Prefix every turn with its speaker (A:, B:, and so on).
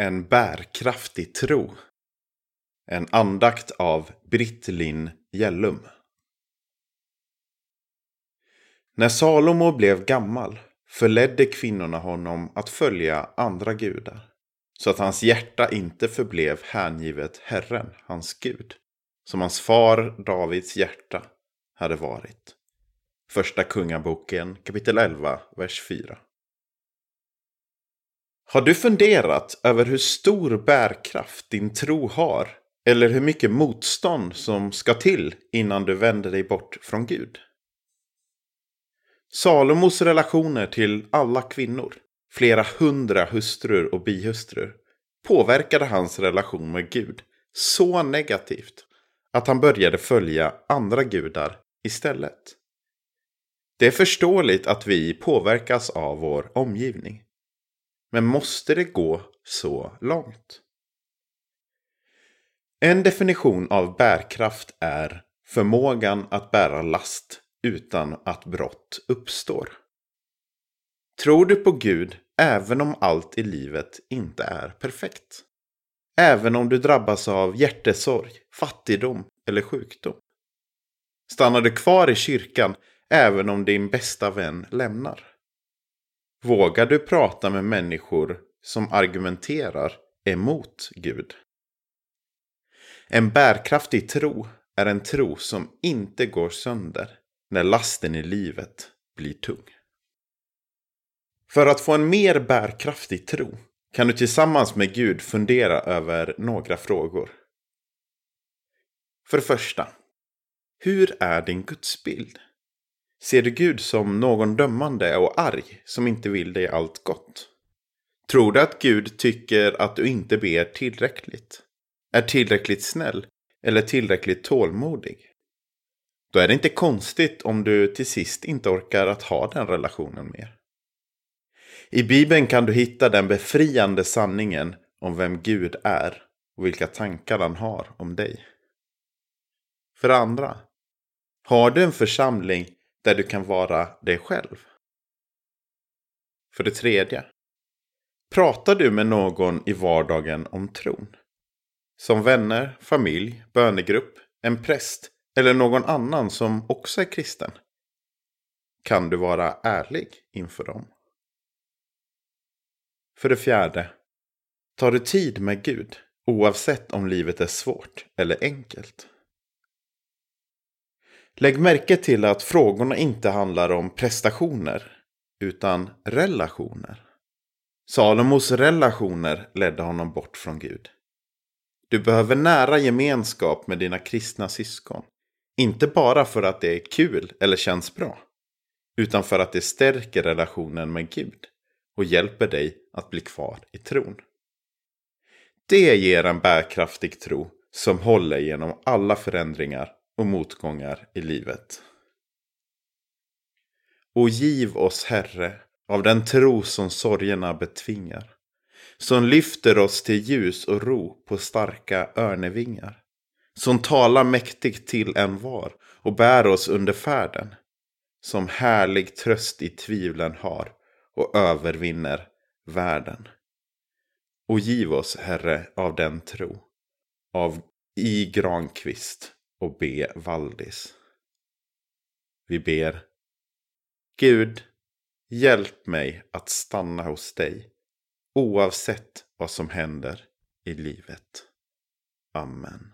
A: En bärkraftig tro. En andakt av Britt Linn Gällum. När Salomo blev gammal förledde kvinnorna honom att följa andra gudar. Så att hans hjärta inte förblev hängivet Herren, hans Gud. Som hans far Davids hjärta hade varit. Första Kungaboken kapitel 11, vers 4. Har du funderat över hur stor bärkraft din tro har? Eller hur mycket motstånd som ska till innan du vänder dig bort från Gud? Salomos relationer till alla kvinnor, flera hundra hustrur och bihustrur, påverkade hans relation med Gud så negativt att han började följa andra gudar istället. Det är förståeligt att vi påverkas av vår omgivning. Men måste det gå så långt? En definition av bärkraft är förmågan att bära last utan att brott uppstår. Tror du på Gud även om allt i livet inte är perfekt? Även om du drabbas av hjärtesorg, fattigdom eller sjukdom? Stannar du kvar i kyrkan även om din bästa vän lämnar? Vågar du prata med människor som argumenterar emot Gud? En bärkraftig tro är en tro som inte går sönder när lasten i livet blir tung. För att få en mer bärkraftig tro kan du tillsammans med Gud fundera över några frågor. För det första, hur är din gudsbild? Ser du Gud som någon dömande och arg som inte vill dig allt gott? Tror du att Gud tycker att du inte ber tillräckligt? Är tillräckligt snäll eller tillräckligt tålmodig? Då är det inte konstigt om du till sist inte orkar att ha den relationen mer. I Bibeln kan du hitta den befriande sanningen om vem Gud är och vilka tankar han har om dig. För det andra, har du en församling där du kan vara dig själv? För det tredje, pratar du med någon i vardagen om tron? Som vänner, familj, bönegrupp, en präst eller någon annan som också är kristen? Kan du vara ärlig inför dem? För det fjärde. Tar du tid med Gud oavsett om livet är svårt eller enkelt? Lägg märke till att frågorna inte handlar om prestationer utan relationer. Salomos relationer ledde honom bort från Gud. Du behöver nära gemenskap med dina kristna syskon. Inte bara för att det är kul eller känns bra. Utan för att det stärker relationen med Gud och hjälper dig att bli kvar i tron. Det ger en bärkraftig tro som håller genom alla förändringar och motgångar i livet. Och giv oss, Herre, av den tro som sorgerna betvingar. Som lyfter oss till ljus och ro på starka örnevingar. Som talar mäktigt till en var och bär oss under färden. Som härlig tröst i tvivlen har och övervinner världen. Och giv oss, Herre, av den tro. Av I. Granqvist och be Valdis. Vi ber. Gud, hjälp mig att stanna hos dig oavsett vad som händer i livet. Amen.